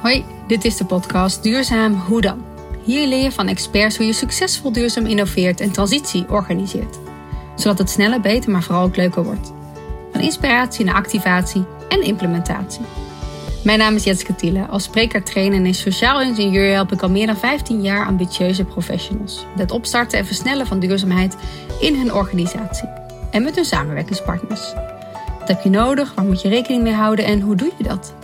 Hoi, dit is de podcast Duurzaam Hoe dan? Hier leer je van experts hoe je succesvol duurzaam innoveert en transitie organiseert. Zodat het sneller, beter, maar vooral ook leuker wordt. Van inspiratie naar activatie en implementatie. Mijn naam is Jetske Tiele. Als spreker, trainer en sociaal ingenieur help ik al meer dan 15 jaar ambitieuze professionals. Met het opstarten en versnellen van duurzaamheid in hun organisatie. En met hun samenwerkingspartners. Wat heb je nodig? Waar moet je rekening mee houden en hoe doe je dat?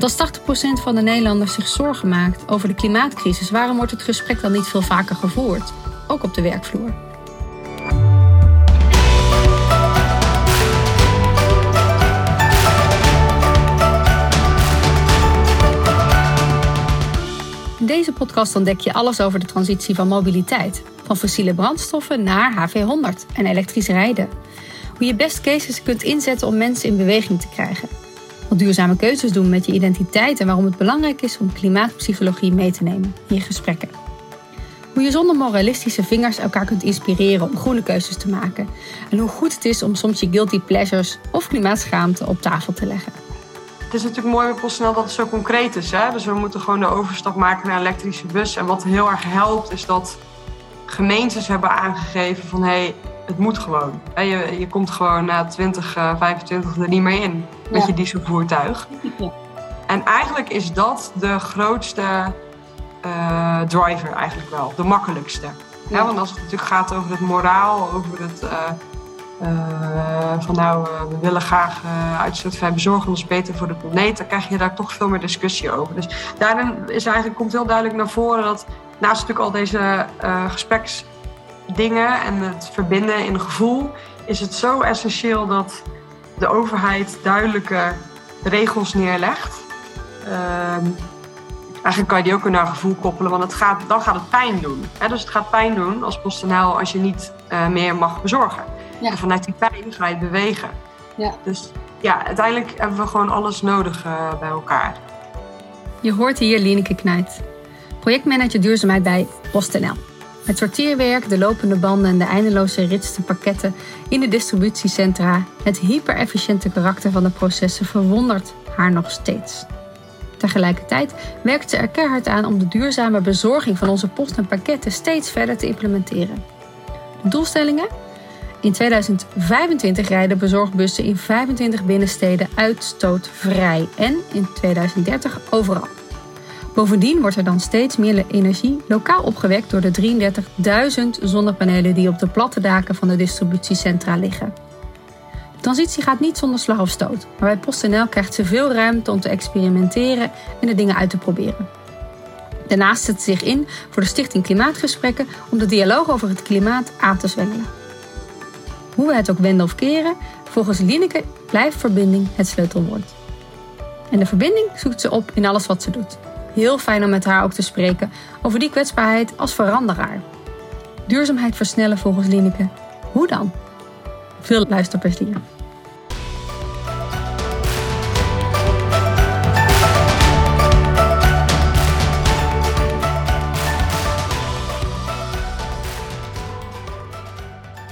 Als 80% van de Nederlanders zich zorgen maakt over de klimaatcrisis, waarom wordt het gesprek dan niet veel vaker gevoerd? Ook op de werkvloer. In deze podcast ontdek je alles over de transitie van mobiliteit. Van fossiele brandstoffen naar HV100 en elektrisch rijden. Hoe je best cases kunt inzetten om mensen in beweging te krijgen duurzame keuzes doen met je identiteit en waarom het belangrijk is om klimaatpsychologie mee te nemen in je gesprekken. Hoe je zonder moralistische vingers elkaar kunt inspireren om groene keuzes te maken. En hoe goed het is om soms je guilty pleasures of klimaatschaamte op tafel te leggen. Het is natuurlijk mooi bij PostNL dat het zo concreet is. Hè? Dus we moeten gewoon de overstap maken naar elektrische bus. En wat heel erg helpt is dat gemeentes hebben aangegeven van... hé, hey, het moet gewoon. Je, je komt gewoon na 20, 25 er niet meer in met je dieselvoertuig. Ja. En eigenlijk is dat de grootste uh, driver eigenlijk wel, de makkelijkste. Ja. want als het natuurlijk gaat over het moraal, over het uh, uh, van nou, we willen graag uitstootvrij bezorgen, ons beter voor de planeet, dan krijg je daar toch veel meer discussie over. Dus daarin is eigenlijk, komt heel duidelijk naar voren dat naast natuurlijk al deze gespreksdingen en het verbinden in gevoel, is het zo essentieel dat de overheid duidelijke regels neerlegt. Ehm, eigenlijk kan je die ook naar gevoel koppelen, want het gaat, dan gaat het pijn doen. Dus het gaat pijn doen als PostNL als je niet uh, meer mag bezorgen. En vanuit die pijn ga je bewegen. Ja. Dus ja, uiteindelijk hebben we gewoon alles nodig uh, bij elkaar. Je hoort hier Lieneke Knijt, projectmanager duurzaamheid bij PostNL. Het sorteerwerk, de lopende banden en de eindeloze ritste pakketten in de distributiecentra, het hyper-efficiënte karakter van de processen verwondert haar nog steeds. Tegelijkertijd werkt ze er keihard aan om de duurzame bezorging van onze post en pakketten steeds verder te implementeren. De doelstellingen? In 2025 rijden bezorgbussen in 25 binnensteden uitstootvrij en in 2030 overal. Bovendien wordt er dan steeds meer energie lokaal opgewekt door de 33.000 zonnepanelen die op de platte daken van de distributiecentra liggen. De transitie gaat niet zonder slag of stoot, maar bij PostNL krijgt ze veel ruimte om te experimenteren en de dingen uit te proberen. Daarnaast zet ze zich in voor de Stichting Klimaatgesprekken om de dialoog over het klimaat aan te zwengelen. Hoe we het ook wenden of keren, volgens Lineke blijft verbinding het sleutelwoord. En de verbinding zoekt ze op in alles wat ze doet heel fijn om met haar ook te spreken over die kwetsbaarheid als veranderaar. Duurzaamheid versnellen volgens Lineke. Hoe dan? Veel luisterplezier.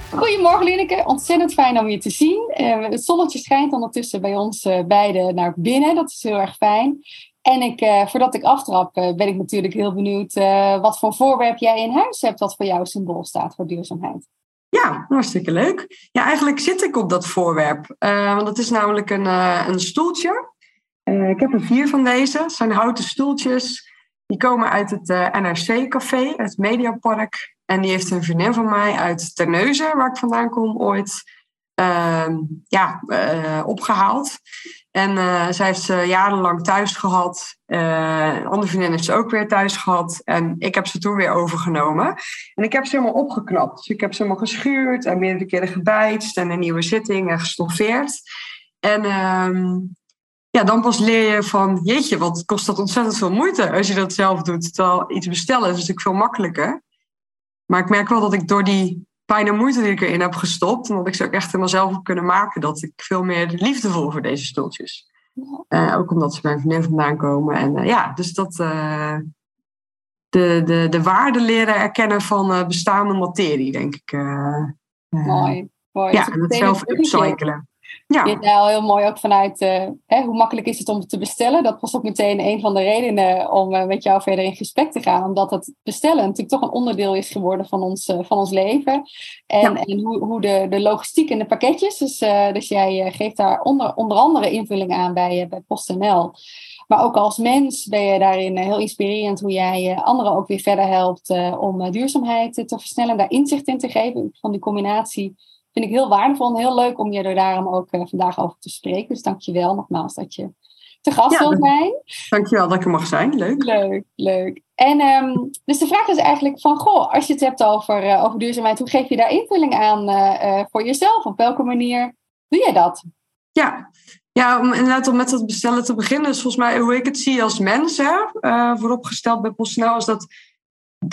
Goedemorgen Lineke, ontzettend fijn om je te zien. Uh, het zonnetje schijnt ondertussen bij ons uh, beiden naar binnen, dat is heel erg fijn. En ik, uh, voordat ik aftrap, uh, ben ik natuurlijk heel benieuwd uh, wat voor voorwerp jij in huis hebt dat voor jou symbool staat voor duurzaamheid. Ja, hartstikke leuk. Ja, eigenlijk zit ik op dat voorwerp. want het is namelijk een, een stoeltje. ik heb er vier van deze. Het zijn houten stoeltjes. Die komen uit het NRC-café, het Mediapark. En die heeft een vriendin van mij uit Terneuzen, waar ik vandaan kom, ooit ja, opgehaald. En uh, zij heeft ze jarenlang thuis gehad. Een andere vriendin heeft ze ook weer thuis gehad. En ik heb ze toen weer overgenomen. En ik heb ze helemaal opgeknapt. Dus ik heb ze helemaal geschuurd en meerdere keren gebijtst. En een nieuwe zitting en gestoffeerd. En uh, ja, dan pas leer je van... Jeetje, wat kost dat ontzettend veel moeite als je dat zelf doet. Terwijl iets bestellen is natuurlijk veel makkelijker. Maar ik merk wel dat ik door die pijn en moeite die ik erin heb gestopt. En dat ik ze ook echt helemaal zelf heb kunnen maken. Dat ik veel meer liefde voel voor deze stoeltjes. Uh, ook omdat ze bij een vriendin vandaan komen. En uh, ja, dus dat... Uh, de, de, de waarde leren erkennen van bestaande materie, denk ik. mooi. mooi. Ja, en het zelf upcyclen. Ja. Je zei al heel mooi ook vanuit uh, hè, hoe makkelijk is het om te bestellen. Dat was ook meteen een van de redenen om uh, met jou verder in gesprek te gaan. Omdat het bestellen natuurlijk toch een onderdeel is geworden van ons, uh, van ons leven. En, en hoe, hoe de, de logistiek en de pakketjes. Dus, dus jij geeft daar onder, onder andere invulling aan bij, bij PostNL. Maar ook als mens ben je daarin heel inspirerend hoe jij anderen ook weer verder helpt om duurzaamheid te versnellen. Daar inzicht in te geven. Van die combinatie vind ik heel waardevol en heel leuk om je er daarom ook uh, vandaag over te spreken. Dus dank je wel nogmaals dat je te gast ja, wilt zijn. Dank je wel dat ik er mag zijn. Leuk. Leuk, leuk. En um, dus de vraag is eigenlijk van, goh, als je het hebt over, uh, over duurzaamheid, hoe geef je daar invulling aan uh, voor jezelf? Op welke manier doe je dat? Ja, ja, om inderdaad om met dat bestellen te beginnen, is volgens mij hoe ik het zie als mens, hè, vooropgesteld bij PostNL, is dat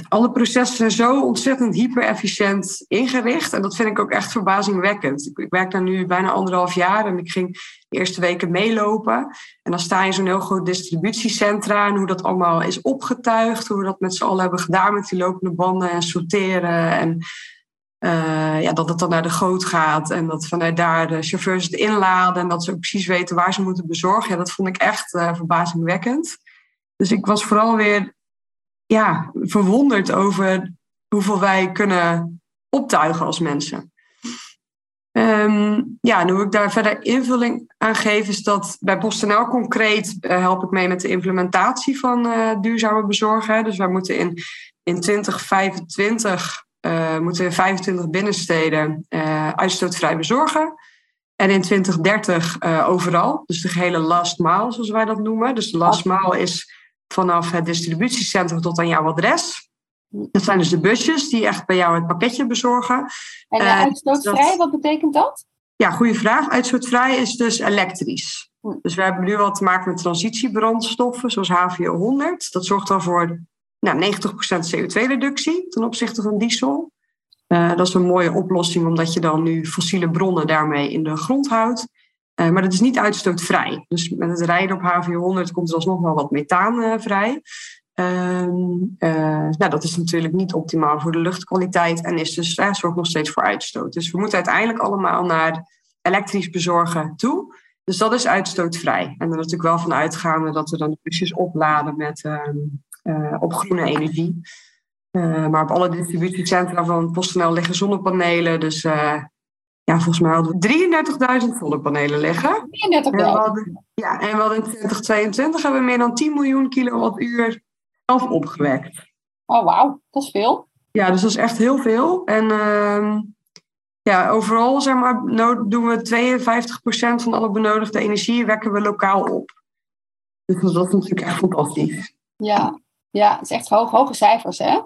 alle processen zijn zo ontzettend hyper-efficiënt ingericht. En dat vind ik ook echt verbazingwekkend. Ik, werk daar nu bijna anderhalf jaar en ik ging de eerste weken meelopen. En dan sta je in zo'n heel groot distributiecentra en hoe dat allemaal is opgetuigd. Hoe we dat met z'n allen hebben gedaan met die lopende banden en sorteren. En uh, ja, dat het dan naar de goot gaat en dat vanuit daar de chauffeurs het inladen en dat ze ook precies weten waar ze moeten bezorgen. Ja, dat vond ik echt uh, verbazingwekkend. Dus ik was vooral weer ja, verwonderd over hoeveel wij kunnen optuigen als mensen. Um, ja, en hoe ik daar verder invulling aan geef, is dat bij PostNL concreet uh, help ik mee met de implementatie van uh, duurzame bezorgen. Dus wij moeten in, in 2025 uh, eh, moeten in 25 binnensteden uitstootvrij bezorgen. En in 2030 overal, dus de gehele last mile, zoals wij dat noemen. Dus de last mile is vanaf het distributiecentrum tot aan jouw adres. Dat zijn dus de busjes die echt bij jou het pakketje bezorgen. En uh, uitstootvrij, wat betekent dat? Ja, goede vraag. Uitstootvrij is dus elektrisch. Hm. Dus we hebben nu wat te maken met transitiebrandstoffen, zoals HVO 100. Dat zorgt dan voor nou, 90% CO2-reductie ten opzichte van diesel. Uh, dat is een mooie oplossing, omdat je dan nu fossiele bronnen daarmee in de grond houdt. Uh, maar dat is niet uitstootvrij. Dus met het rijden op HV100 komt er alsnog wel wat methaan uh, vrij. Uh, nou, dat is natuurlijk niet optimaal voor de luchtkwaliteit en is dus, zorgt nog steeds voor uitstoot. Dus we moeten uiteindelijk allemaal naar elektrisch bezorgen toe. Dus dat is uitstootvrij. En er natuurlijk wel van uitgaande dat we dan de busjes opladen met, ehm, op groene energie. maar op alle distributiecentra van PostNL liggen zonnepanelen. Dus ja, volgens mij hadden we 33.000 zonnepanelen liggen. 33.000? Ja, en we hadden in 2022 hebben we meer dan 10 miljoen kilowattuur zelf opgewekt. Oh, wauw. Dat is veel. Ja, dus dat is echt heel veel. En uh, ja, overal zeg maar, doen we 52% van alle benodigde energie wekken we lokaal op. Dus dat is natuurlijk echt fantastisch. Ja, ja het is echt hoog, hoge cijfers, hè?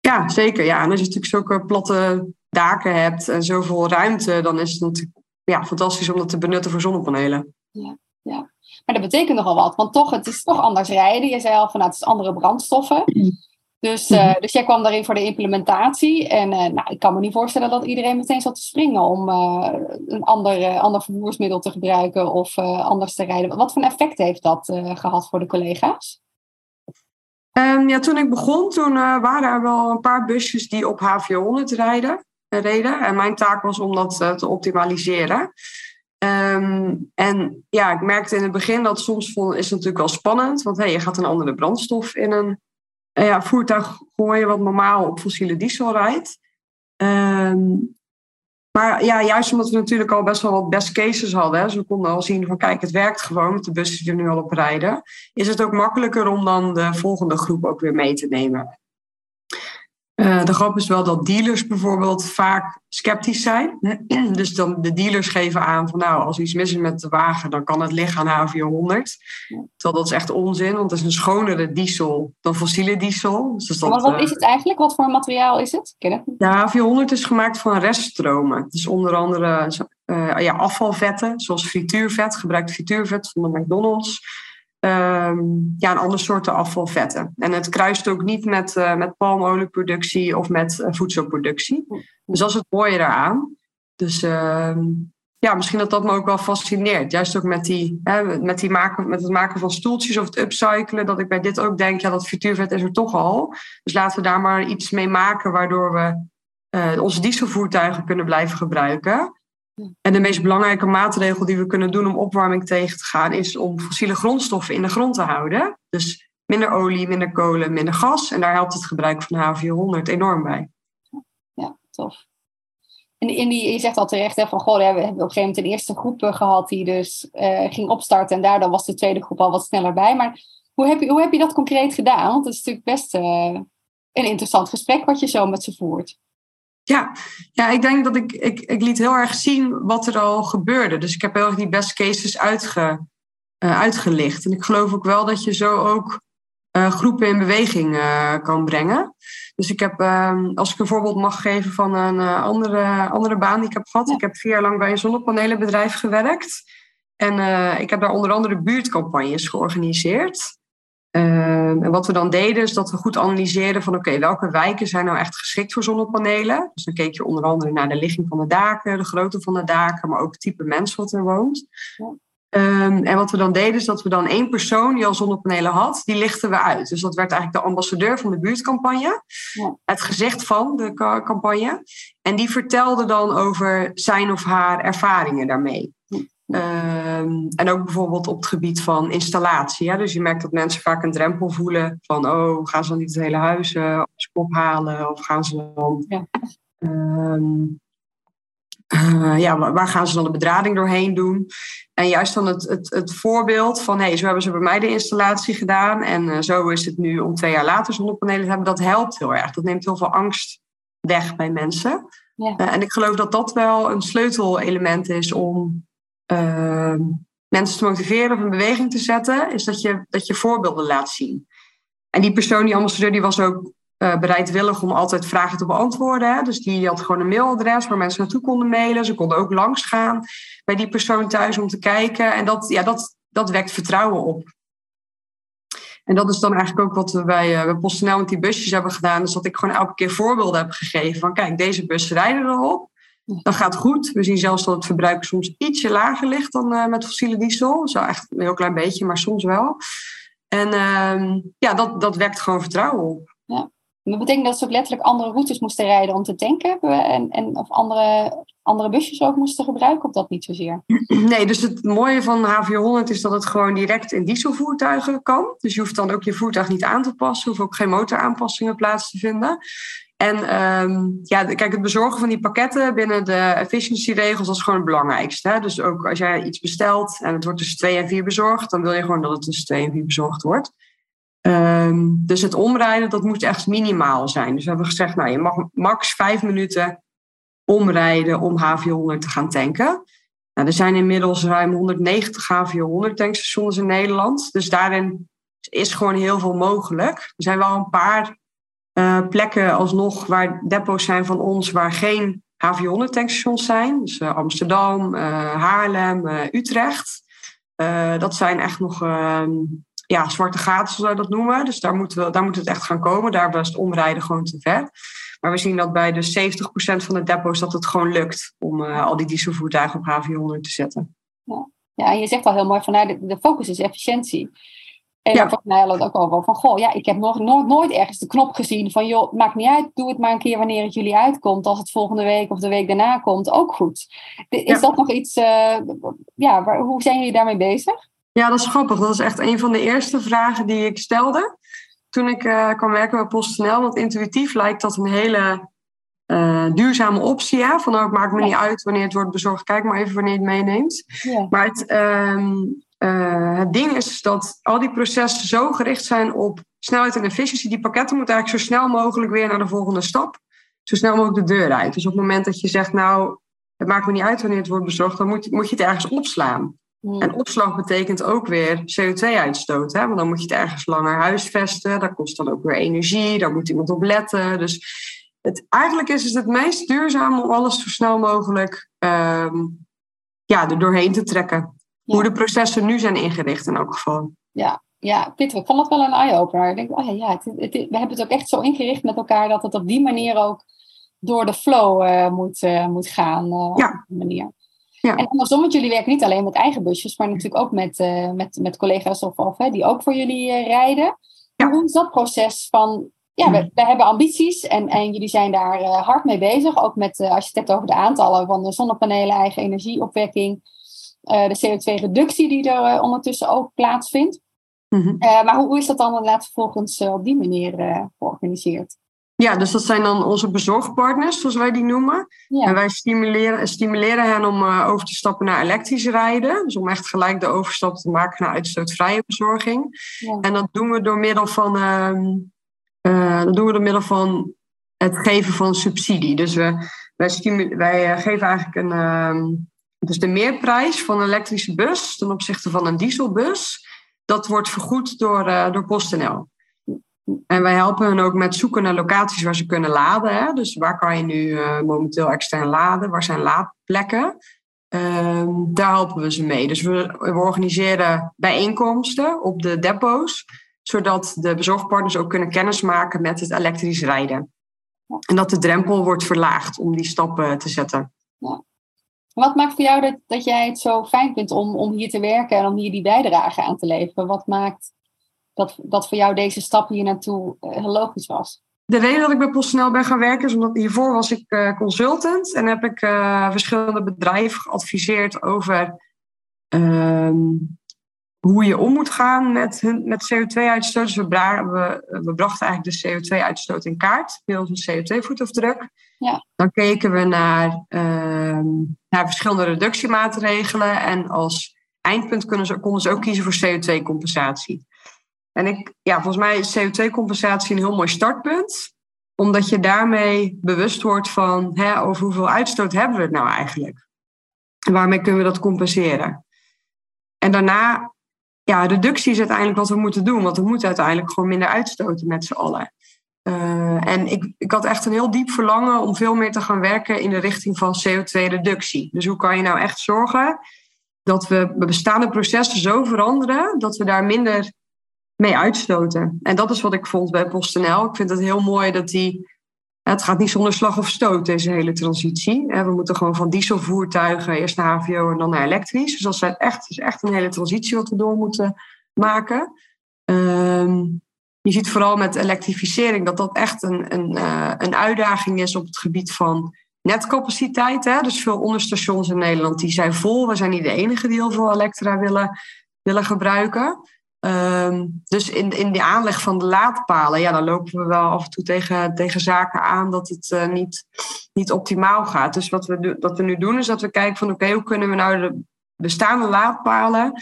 Ja, zeker. Ja, en als je natuurlijk zulke platte daken hebt en zoveel ruimte, dan is het natuurlijk ja, fantastisch om dat te benutten voor zonnepanelen. Ja, ja. Maar dat betekent nogal wat, want toch, het is toch anders rijden. Je zei al van nou, het is andere brandstoffen. Dus, uh, dus jij kwam daarin voor de implementatie. En uh, nou, ik kan me niet voorstellen dat iedereen meteen zat te springen om uh, een ander, ander vervoersmiddel te gebruiken of anders te rijden. Wat voor effect heeft dat gehad voor de collega's? Um, ja, toen ik begon, toen waren er wel een paar busjes die op HVO100 rijden reden. En mijn taak was om dat eh, te optimaliseren. Ehm, en ja, ik merkte in het begin dat soms vond, is natuurlijk wel spannend. Want hey, je gaat een andere brandstof in een uh, ja, voertuig gooien wat normaal op fossiele diesel rijdt. Ehm, maar ja, juist omdat we natuurlijk al best wel wat best cases hadden. Hè, dus we konden al zien van kijk, het werkt gewoon met de bussen die er nu al op rijden. Is het ook makkelijker om dan de volgende groep ook weer mee te nemen. Uh, de grap is wel dat dealers bijvoorbeeld vaak sceptisch zijn. dus dan de dealers geven aan van nou, als iets mis is met de wagen, dan kan het liggen aan HV100. Terwijl dat is echt onzin, want het is een schonere diesel dan fossiele diesel. Dus dat, wat is het eigenlijk? Wat voor materiaal is het? Ken het? De HV100 is gemaakt van reststromen. Dus onder andere uh, ja, afvalvetten, zoals frituurvet, gebruikt frituurvet van de McDonald's. Um, ja, een ander soorten afvalvetten. En het kruist ook niet met, uh, met palmolieproductie of met uh, voedselproductie. Dus dat is het mooie daaraan. Dus uh, ja, misschien dat dat me ook wel fascineert. Juist ook met, die, hè, met, die maken, met het maken van stoeltjes of het upcyclen. Dat ik bij dit ook denk, ja, dat frituurvet is er toch al. Dus laten we daar maar iets mee maken waardoor we uh, onze dieselvoertuigen kunnen blijven gebruiken. En de meest belangrijke maatregel die we kunnen doen om opwarming tegen te gaan, is om fossiele grondstoffen in de grond te houden. Dus minder olie, minder kolen, minder gas. En daar helpt het gebruik van H400 enorm bij. Ja, tof. En in die, je zegt al terecht hè, van, goh, we hebben op een gegeven moment een eerste groep gehad die dus uh, ging opstarten. En daardoor was de tweede groep al wat sneller bij. Maar hoe heb je, hoe heb je dat concreet gedaan? Want het is natuurlijk best uh, een interessant gesprek wat je zo met ze voert. Ja, ja ik denk dat ik, ik, ik liet heel erg zien wat er al gebeurde. Dus ik heb heel erg die best cases uitge, uh, uitgelicht. En ik geloof ook wel dat je zo ook uh, groepen in beweging uh, kan brengen. Dus ik heb, uh, als ik een voorbeeld mag geven van een andere, andere baan die ik heb gehad. Ik heb vier jaar lang bij een zonnepanelenbedrijf gewerkt. En ik heb daar onder andere buurtcampagnes georganiseerd. Ehm, en wat we dan deden is dat we goed analyseerden van oké, welke wijken zijn nou echt geschikt voor zonnepanelen. Dus dan keek je onder andere naar de ligging van de daken, de grootte van de daken, maar ook het type mens wat er woont. Ja. Um, en wat we dan deden is dat we dan één persoon die al zonnepanelen had, die lichten we uit. Dus dat werd eigenlijk de ambassadeur van de buurtcampagne, ja. het gezicht van de campagne. En die vertelde dan over zijn of haar ervaringen daarmee. Um, en ook bijvoorbeeld op het gebied van installatie. Dus je merkt dat mensen vaak een drempel voelen van, oh, gaan ze dan niet het hele huis uh, ophalen? Of gaan ze dan. Ja. Um, uh, ja, waar gaan ze dan de bedrading doorheen doen? En juist dan het, het, het voorbeeld van, hé, hey, zo hebben ze bij mij de installatie gedaan en uh, zo is het nu om twee jaar later zonnepanelen te hebben, dat helpt heel erg. Dat neemt heel veel angst weg bij mensen. Ja. Uh, en ik geloof dat dat wel een sleutelelement is om Ehm, mensen te motiveren of een beweging te zetten, is dat je, dat je voorbeelden laat zien. En die persoon, die ambassadeur, die was ook uh, bereidwillig om altijd vragen te beantwoorden. Dus die had gewoon een mailadres waar mensen naartoe konden mailen. Ze konden ook langsgaan bij die persoon thuis om te kijken. En dat, ja, dat, dat wekt vertrouwen op. En dat is dan eigenlijk ook wat we bij, uh, bij met die busjes hebben gedaan. Dus dat ik gewoon elke keer voorbeelden heb gegeven van kijk, deze bussen rijden erop. Dat gaat goed. We zien zelfs dat het verbruik soms ietsje lager ligt dan uh, met fossiele diesel. Zo echt een heel klein beetje, maar soms wel. En uh, ja, dat, dat wekt gewoon vertrouwen op. Ja. Dat betekent dat ze ook letterlijk andere routes moesten rijden om te tanken? En, en, of andere, andere busjes ook moesten gebruiken, of dat niet zozeer? Nee, dus het mooie van H400 is dat het gewoon direct in dieselvoertuigen kan. Dus je hoeft dan ook je voertuig niet aan te passen. hoeft ook geen motoraanpassingen plaats te vinden. En um, ja, kijk, het bezorgen van die pakketten binnen de efficiency-regels, is gewoon het belangrijkste. Hè? Dus ook als jij iets bestelt en het wordt tussen twee en vier bezorgd, dan wil je gewoon dat het tussen twee en vier bezorgd wordt. Um, dus het omrijden, dat moet echt minimaal zijn. Dus we hebben gezegd, nou, je mag max vijf minuten omrijden om H400 te gaan tanken. Nou, er zijn inmiddels ruim 190 H400 tankstations in Nederland. Dus daarin is gewoon heel veel mogelijk. Er zijn wel een paar uh, plekken alsnog waar depots zijn van ons waar geen H400 tankstations zijn. Dus uh, Amsterdam, uh, Haarlem, Utrecht. dat zijn echt nog ehm, ja, zwarte gaten, zoals we dat noemen. Dus daar, moeten we, daar moet het echt gaan komen. Daar was het omrijden gewoon te ver. Maar we zien dat bij de 70% van de depots dat het gewoon lukt om al die dieselvoertuigen op H400 te zetten. Ja. ja, je zegt al heel mooi van nou, de focus is efficiëntie. En ja. dan mij ook al van, goh, ja, ik heb nog nooit, nooit ergens de knop gezien van, joh, maakt niet uit, doe het maar een keer wanneer het jullie uitkomt. Als het volgende week of de week daarna komt, ook goed. Is dat nog iets, uh, ja, waar, hoe zijn jullie daarmee bezig? Ja, dat is grappig. Dat is echt een van de eerste vragen die ik stelde toen ik uh, kwam werken bij PostNL. Want intuïtief lijkt dat een hele uh, duurzame optie. Ja? Van, nou, het maakt me niet uit wanneer het wordt bezorgd. Kijk maar even wanneer je het meeneemt. Ja. Maar het, um, uh, het ding is dat al die processen zo gericht zijn op snelheid en efficiëntie. Die pakketten moeten eigenlijk zo snel mogelijk weer naar de volgende stap. Zo snel mogelijk de deur uit. Dus op het moment dat je zegt, nou, het maakt me niet uit wanneer het wordt bezorgd, dan moet, moet je het ergens opslaan. Hmm. En opslag betekent ook weer CO2-uitstoot. Hè? Want dan moet je het ergens langer huisvesten. Dat kost dan ook weer energie. Daar moet iemand op letten. Dus het, eigenlijk is het het meest duurzaam om alles zo snel mogelijk um, ja, er doorheen te trekken hoe de processen nu zijn ingericht in elk geval. Ja, ja, Pieter, ik vond dat wel een eye-opener. Ik denk, oh ja, ja het, het, we hebben het ook echt zo ingericht met elkaar dat het op die manier ook door de flow uh, moet, uh, moet gaan. Uh, ja. Op die manier. Ja. En andersom, want jullie werken niet alleen met eigen busjes, maar natuurlijk ook met, met, met collega's of, of hè, die ook voor jullie rijden. Ja. Hoe is dat proces van ja, we, we, hebben ambities en, en jullie zijn daar hard mee bezig. Ook met, als je het hebt over de aantallen van de zonnepanelen, eigen energieopwekking, de CO2-reductie die er ondertussen ook plaatsvindt. Mhm. maar hoe, is dat dan inderdaad vervolgens op die manier georganiseerd? Ja, dus dat zijn dan onze bezorgpartners, zoals wij die noemen. En wij stimuleren, stimuleren hen om uh, over te stappen naar elektrisch rijden. Dus om echt gelijk de overstap te maken naar uitstootvrije bezorging. Ja. En dat doen we door middel van, uh, uh, dat doen we door middel van het geven van subsidie. Dus we, wij, wij eh, geven eigenlijk een, ehm, dus de meerprijs van een elektrische bus ten opzichte van een dieselbus. Dat wordt vergoed door, uh, door PostNL. En wij helpen hen ook met zoeken naar locaties waar ze kunnen laden. Hè? Dus waar kan je nu uh, momenteel extern laden? Waar zijn laadplekken? Uh, daar helpen we ze mee. Dus we, we, organiseren bijeenkomsten op de depots, zodat de bezorgpartners ook kunnen kennismaken met het elektrisch rijden. En dat de drempel wordt verlaagd om die stappen te zetten. Ja. Wat maakt voor jou dat, dat jij het zo fijn vindt om, om hier te werken en om hier die bijdrage aan te leveren? Wat maakt dat, dat voor jou deze stap hier naartoe heel logisch was? De reden dat ik bij PostNL ben gaan werken is omdat hiervoor was ik uh, consultant en heb ik uh, verschillende bedrijven geadviseerd over ehm, hoe je om moet gaan met, met CO2-uitstoot. Dus we, we, we, brachten eigenlijk de CO2-uitstoot in kaart, middels een CO2-voetafdruk. Ja. Dan keken we naar, ehm, naar verschillende reductiemaatregelen en als eindpunt kunnen ze, konden ze ook kiezen voor CO2-compensatie. En ik, ja, volgens mij is CO2-compensatie een heel mooi startpunt. Omdat je daarmee bewust wordt van hè, over hoeveel uitstoot hebben we het nou eigenlijk. En waarmee kunnen we dat compenseren. En daarna, ja, reductie is uiteindelijk wat we moeten doen. Want we moeten uiteindelijk gewoon minder uitstoten met z'n allen. Uh, en ik, ik had echt een heel diep verlangen om veel meer te gaan werken in de richting van CO2-reductie. Dus hoe kan je nou echt zorgen dat we bestaande processen zo veranderen dat we daar minder mee uitstoten. En dat is wat ik vond bij PostNL. Ik vind het heel mooi dat die. Het gaat niet zonder slag of stoot, deze hele transitie. We moeten gewoon van dieselvoertuigen eerst naar HVO en dan naar elektrisch. Dus dat is echt, is echt een hele transitie wat we door moeten maken. Ehm, je ziet vooral met elektrificering dat dat echt een, een, uh, een uitdaging is op het gebied van netcapaciteit. Hè? Dus veel onderstations in Nederland die zijn vol. We zijn niet de enige die heel veel elektra willen, willen gebruiken. Ehm, dus in, in die aanleg van de laadpalen, ja, dan lopen we wel af en toe tegen, tegen zaken aan dat het uh, niet, niet optimaal gaat. Dus wat we, wat we nu doen, is dat we kijken van oké, hoe kunnen we nou de bestaande laadpalen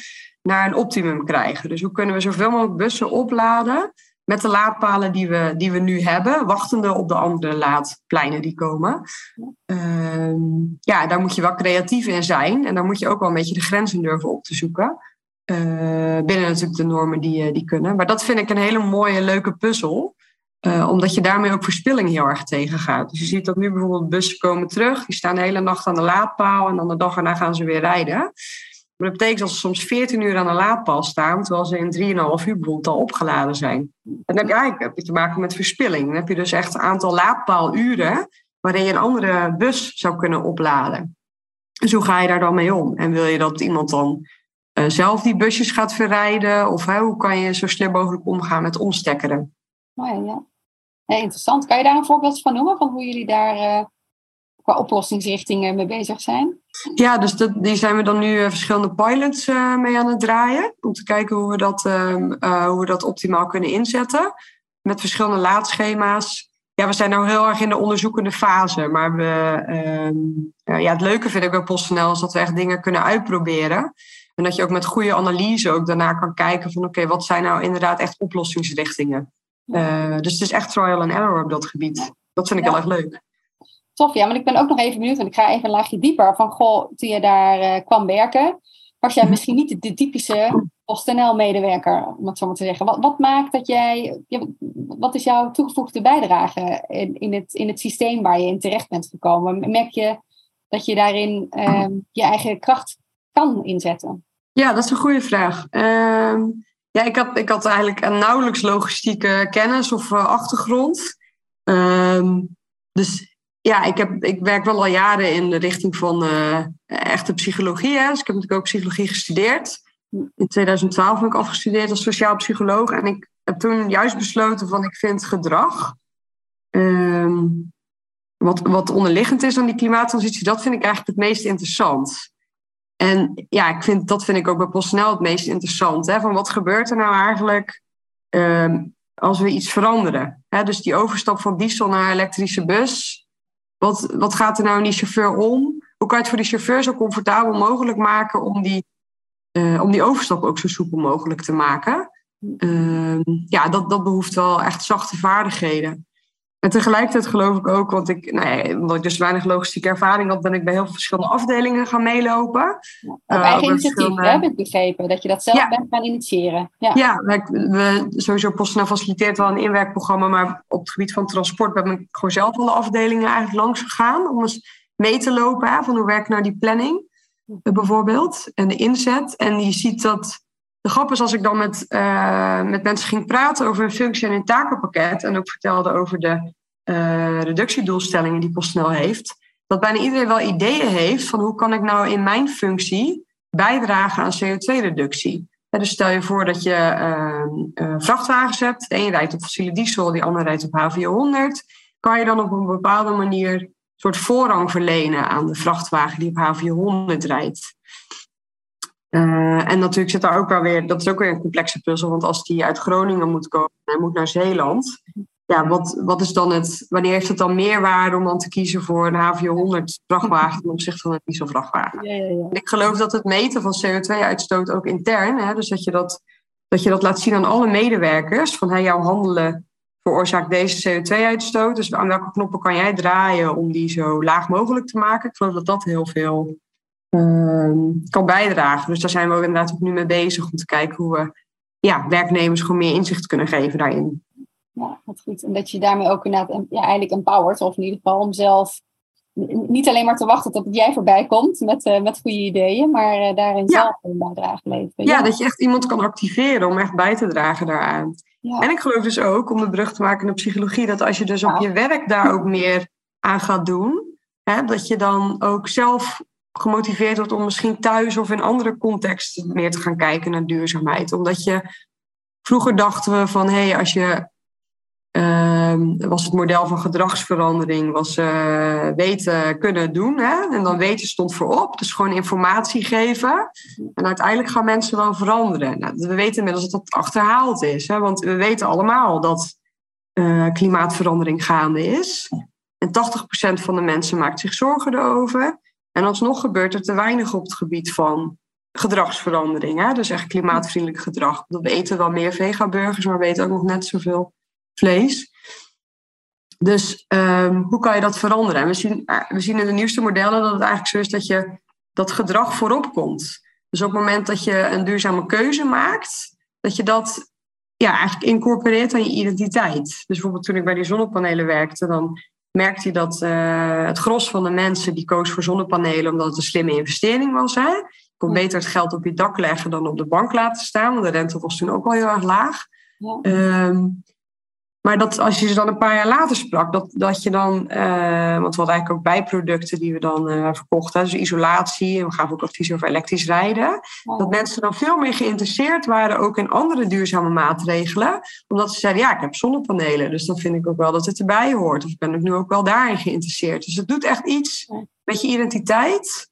naar een optimum krijgen? Dus hoe kunnen we zoveel mogelijk bussen opladen met de laadpalen die we, die we nu hebben, wachtende op de andere laadpleinen die komen. Ehm, ja, daar moet je wel creatief in zijn en daar moet je ook wel een beetje de grenzen durven op te zoeken. Uh, binnen natuurlijk de normen die, eh, die kunnen. Maar dat vind ik een hele mooie, leuke puzzel. Uh, omdat je daarmee ook verspilling heel erg tegengaat. Dus je ziet dat nu bijvoorbeeld bussen komen terug. Die staan de hele nacht aan de laadpaal. En dan de dag erna gaan ze weer rijden. Maar dat betekent dat ze soms 14 uur aan de laadpaal staan. Terwijl ze in 3,5 uur bijvoorbeeld al opgeladen zijn. Dan heb je eigenlijk te maken met verspilling. Dan heb je dus echt een aantal laadpaaluren. Waarin je een andere bus zou kunnen opladen. Dus hoe ga je daar dan mee om? En wil je dat iemand dan zelf die busjes gaat verrijden? Of hoe kan je zo slim mogelijk omgaan met omstekkeren? Oh ja, ja. interessant. Kan je daar een voorbeeld van noemen? Van hoe jullie daar uh, qua oplossingsrichtingen mee bezig zijn? Ja, dus dat, die zijn we dan nu uh, verschillende pilots mee aan het draaien. Om te kijken hoe we, dat, ehm, hoe we dat optimaal kunnen inzetten. Met verschillende laadschema's. Ja, we zijn nu heel erg in de onderzoekende fase. Maar we, ehm, ja, het leuke vind ik bij PostNL is dat we echt dingen kunnen uitproberen. En dat je ook met goede analyse ook daarna kan kijken van oké, wat zijn nou inderdaad echt oplossingsrichtingen. Uh, dus het is echt trial and error op dat gebied. Dat vind ik heel erg leuk. Tof, ja, maar ik ben ook nog even benieuwd, want ik ga even een laagje dieper. Van goh, toen je daar uh, kwam werken, was jij misschien niet de, de typische PostNL-medewerker, om het zo maar te zeggen. Wat, wat maakt dat jij, wat is jouw toegevoegde bijdrage in, in, het, in het systeem waar je in terecht bent gekomen? Merk je dat je daarin uh, je eigen kracht kan inzetten? Ja, dat is een goede vraag. Ehm, ja, ik had, ik had eigenlijk een nauwelijks logistieke kennis of uh, achtergrond. Ehm, dus ja, ik, heb, ik werk wel al jaren in de richting van uh, echte psychologie. Hè. Dus ik heb natuurlijk ook psychologie gestudeerd. In 2012 heb ik afgestudeerd als sociaal psycholoog. En ik heb toen juist besloten van ik vind gedrag, ehm, wat, wat onderliggend is aan die klimaattransitie, dat vind ik eigenlijk het meest interessant. En ja, ik vind, dat vind ik ook bij PostNL het meest interessant. Hè? Van wat gebeurt er nou eigenlijk ehm, als we iets veranderen? Hè? Dus die overstap van diesel naar elektrische bus. Wat, wat gaat er nou in die chauffeur om? Hoe kan je het voor die chauffeur zo comfortabel mogelijk maken om die, uh, om die overstap ook zo soepel mogelijk te maken? Uh, ja, dat, dat behoeft wel echt zachte vaardigheden. En tegelijkertijd geloof ik ook, want ik, nou ja, omdat ik dus weinig logistieke ervaring had, ben ik bij heel veel verschillende afdelingen gaan meelopen. Ja, op uh, eigen initiatief, heb ik begrepen, dat je dat zelf bent gaan initiëren. Ja, ja we, sowieso PostNL faciliteert wel een inwerkprogramma, maar op het gebied van transport ben ik gewoon zelf alle afdelingen eigenlijk langs gegaan om eens mee te lopen hè, van hoe werkt nou die planning bijvoorbeeld en de inzet. En je ziet dat de grap is als ik dan met, uh, met mensen ging praten over een functie en een takenpakket en ook vertelde over de uh, reductiedoelstellingen die PostNL heeft, dat bijna iedereen wel ideeën heeft van hoe kan ik nou in mijn functie bijdragen aan CO2-reductie. dus stel je voor dat je uh, vrachtwagens hebt, de een rijdt op fossiele diesel, die ander rijdt op HVO 100, kan je dan op een bepaalde manier een soort voorrang verlenen aan de vrachtwagen die op HVO 100 rijdt. Uh, en natuurlijk zit daar ook wel weer, dat is ook weer een complexe puzzel, want als die uit Groningen moet komen en moet naar Zeeland, ja, wat, wat is dan het, wanneer heeft het dan meerwaarde om dan te kiezen voor een HVO 100 vrachtwagen ten opzichte van een dieselvrachtwagen? Ja, ja, ja. Ik geloof dat het meten van CO2-uitstoot ook intern, hè, dus dat je dat, dat je dat laat zien aan alle medewerkers, van hey, jouw handelen veroorzaakt deze CO2-uitstoot, dus aan welke knoppen kan jij draaien om die zo laag mogelijk te maken? Ik geloof dat dat heel veel kan bijdragen. Dus daar zijn we ook inderdaad ook nu mee bezig om te kijken hoe we ja, werknemers gewoon meer inzicht kunnen geven daarin. Ja, wat goed. En dat je daarmee ook inderdaad ja, eigenlijk empowert, of in ieder geval om zelf niet alleen maar te wachten tot jij voorbij komt met, uh, met goede ideeën, maar uh, daarin ja. zelf een bijdrage leveren. Ja. ja. dat je echt iemand kan activeren om echt bij te dragen daaraan. Ja. En ik geloof dus ook, om de brug te maken naar psychologie, dat als je dus op je werk daar ook meer aan gaat doen, hè, dat je dan ook zelf gemotiveerd wordt om misschien thuis of in andere contexten meer te gaan kijken naar duurzaamheid. Omdat je vroeger dachten we van hé, hey, als je uh, was het model van gedragsverandering, was uh, weten kunnen doen. Hè? En dan weten stond voorop. Dus gewoon informatie geven. En uiteindelijk gaan mensen wel veranderen. Nou, we weten inmiddels dat dat achterhaald is. Hè? Want we weten allemaal dat uh, klimaatverandering gaande is. En 80% van de mensen maakt zich zorgen erover. En alsnog gebeurt er te weinig op het gebied van gedragsverandering. Hè? Dus echt klimaatvriendelijk gedrag. We eten wel meer vegaburgers, maar we eten ook nog net zoveel vlees. Dus um, hoe kan je dat veranderen? En we zien, eh, we zien in de nieuwste modellen dat het eigenlijk zo is dat je dat gedrag voorop komt. Dus op het moment dat je een duurzame keuze maakt, dat je dat ja, eigenlijk incorporeert aan je identiteit. Dus bijvoorbeeld toen ik bij die zonnepanelen werkte, dan merkte je dat uh, het gros van de mensen die koos voor zonnepanelen omdat het een slimme investering was. Hè? Je kon beter het geld op je dak leggen dan op de bank laten staan, want de rente was toen ook al heel erg laag. Ja. Um, maar dat als je ze dan een paar jaar later sprak, dat, dat je dan, uh, want we hadden eigenlijk ook bijproducten die we dan uh, verkochten, dus isolatie, en we gaven ook advies over elektrisch rijden, dat mensen dan veel meer geïnteresseerd waren ook in andere duurzame maatregelen, omdat ze zeiden, ja, ik heb zonnepanelen, dus dan vind ik ook wel dat het erbij hoort, of ik ben ook nu ook wel daarin geïnteresseerd. Dus het doet echt iets met je identiteit,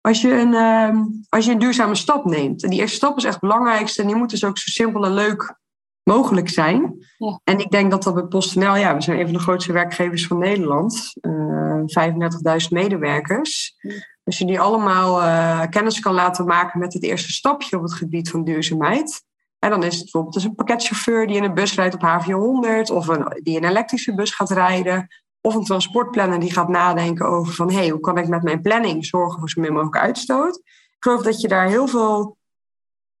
als je, een, uh, als je een duurzame stap neemt. En die eerste stap is echt het belangrijkste. En die moet dus ook zo simpel en leuk mogelijk zijn. Ja. En ik denk dat dat bij PostNL, ja, we zijn een van de grootste werkgevers van Nederland, uh, 35.000 medewerkers. Ja. Als je die allemaal uh, kennis kan laten maken met het eerste stapje op het gebied van duurzaamheid. En dan is het bijvoorbeeld dus een pakketchauffeur die in een bus rijdt op HVO 100, of een, die in een elektrische bus gaat rijden, of een transportplanner die gaat nadenken over van hé, hey, hoe kan ik met mijn planning zorgen voor zo min mogelijk uitstoot. Ik geloof dat je daar heel veel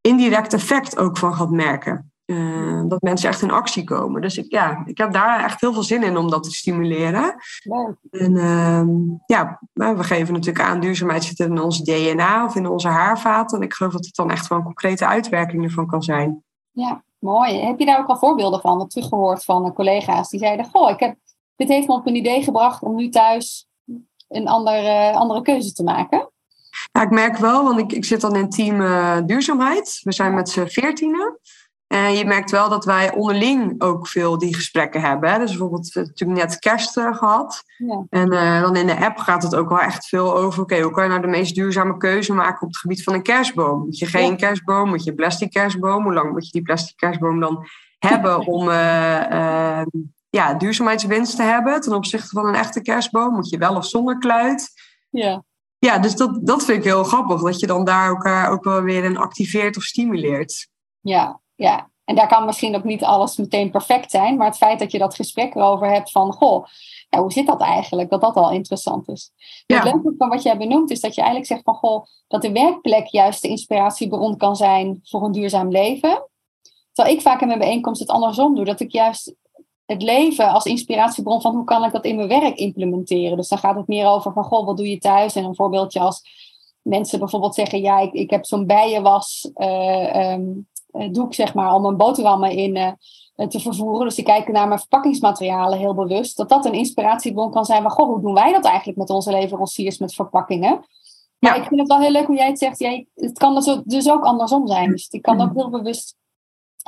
indirect effect ook van gaat merken. Uh, dat mensen echt in actie komen. Dus ik, ja, ik heb daar echt heel veel zin in om dat te stimuleren. Ja. En uh, ja, we geven natuurlijk aan, duurzaamheid zit in ons DNA of in onze haarvaten. En ik geloof dat het dan echt wel een concrete uitwerking ervan kan zijn. Ja, mooi. Heb je daar ook al voorbeelden van, of teruggehoord van collega's die zeiden: Goh, ik heb, dit heeft me op een idee gebracht om nu thuis een andere, andere keuze te maken? Ja, ik merk wel, want ik, ik zit dan in team uh, duurzaamheid. We zijn met z'n veertienen. En je merkt wel dat wij onderling ook veel die gesprekken hebben. Hè? Dus bijvoorbeeld, we hebben natuurlijk net kerst uh, gehad. Ja. En uh, dan in de app gaat het ook wel echt veel over... oké, okay, hoe kan je nou de meest duurzame keuze maken op het gebied van een kerstboom? Moet je geen ja. kerstboom? Moet je plastic kerstboom? Hoe lang moet je die plastic kerstboom dan hebben om uh, ja, duurzaamheidswinst te hebben... ten opzichte van een echte kerstboom? Moet je wel of zonder kluit? Ja. Ja, dus dat, dat vind ik heel grappig. Dat je dan daar elkaar ook wel weer in activeert of stimuleert. Ja, ja. En daar kan misschien ook niet alles meteen perfect zijn. Maar het feit dat je dat gesprek erover hebt van... Goh, ja, hoe zit dat eigenlijk? Dat dat al interessant is. Ja. Het leuke van wat jij benoemt is dat je eigenlijk zegt van... Goh, dat de werkplek juist de inspiratiebron kan zijn voor een duurzaam leven. Terwijl ik vaak in mijn bijeenkomst het andersom doe. Dat ik juist het leven als inspiratiebron van hoe kan ik dat in mijn werk implementeren. Dus dan gaat het meer over van, goh, wat doe je thuis? En een voorbeeldje als mensen bijvoorbeeld zeggen, ja, ik, ik heb zo'n bijenwas, uh, um, doe ik zeg maar, om mijn boterhammen in uh, te vervoeren. Dus die kijken naar mijn verpakkingsmaterialen heel bewust. Dat dat een inspiratiebron kan zijn van, goh, hoe doen wij dat eigenlijk met onze leveranciers met verpakkingen? Maar ja. ik vind het wel heel leuk hoe jij het zegt. Jij, het kan dus ook, dus ook andersom zijn. Dus ik kan ook heel bewust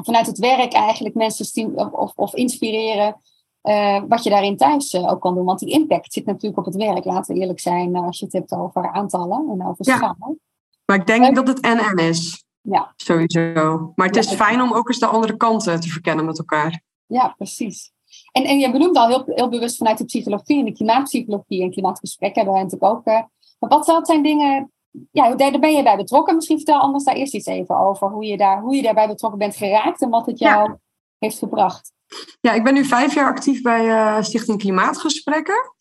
vanuit het werk eigenlijk mensen of, of, of inspireren. Uh, wat je daarin thuis uh, ook kan doen. Want die impact zit natuurlijk op het werk. Laten we eerlijk zijn uh, als je het hebt over aantallen en over ja. schaal. Maar ik denk dat het NN is. Ja. Sowieso. Maar het is Ja. fijn om ook eens de andere kanten te verkennen met elkaar. Ja, precies. En, en je benoemt al heel, heel bewust vanuit de psychologie en de klimaatpsychologie en klimaatgesprek hebben we natuurlijk ook. maar wat, wat zijn dingen ja, daar ben je bij betrokken. Misschien vertel anders daar eerst iets even over. Hoe je, daar, hoe je daarbij betrokken bent geraakt en wat het jou ja. heeft gebracht. Ja, ik ben nu vijf jaar actief bij uh, Stichting Klimaatgesprekken.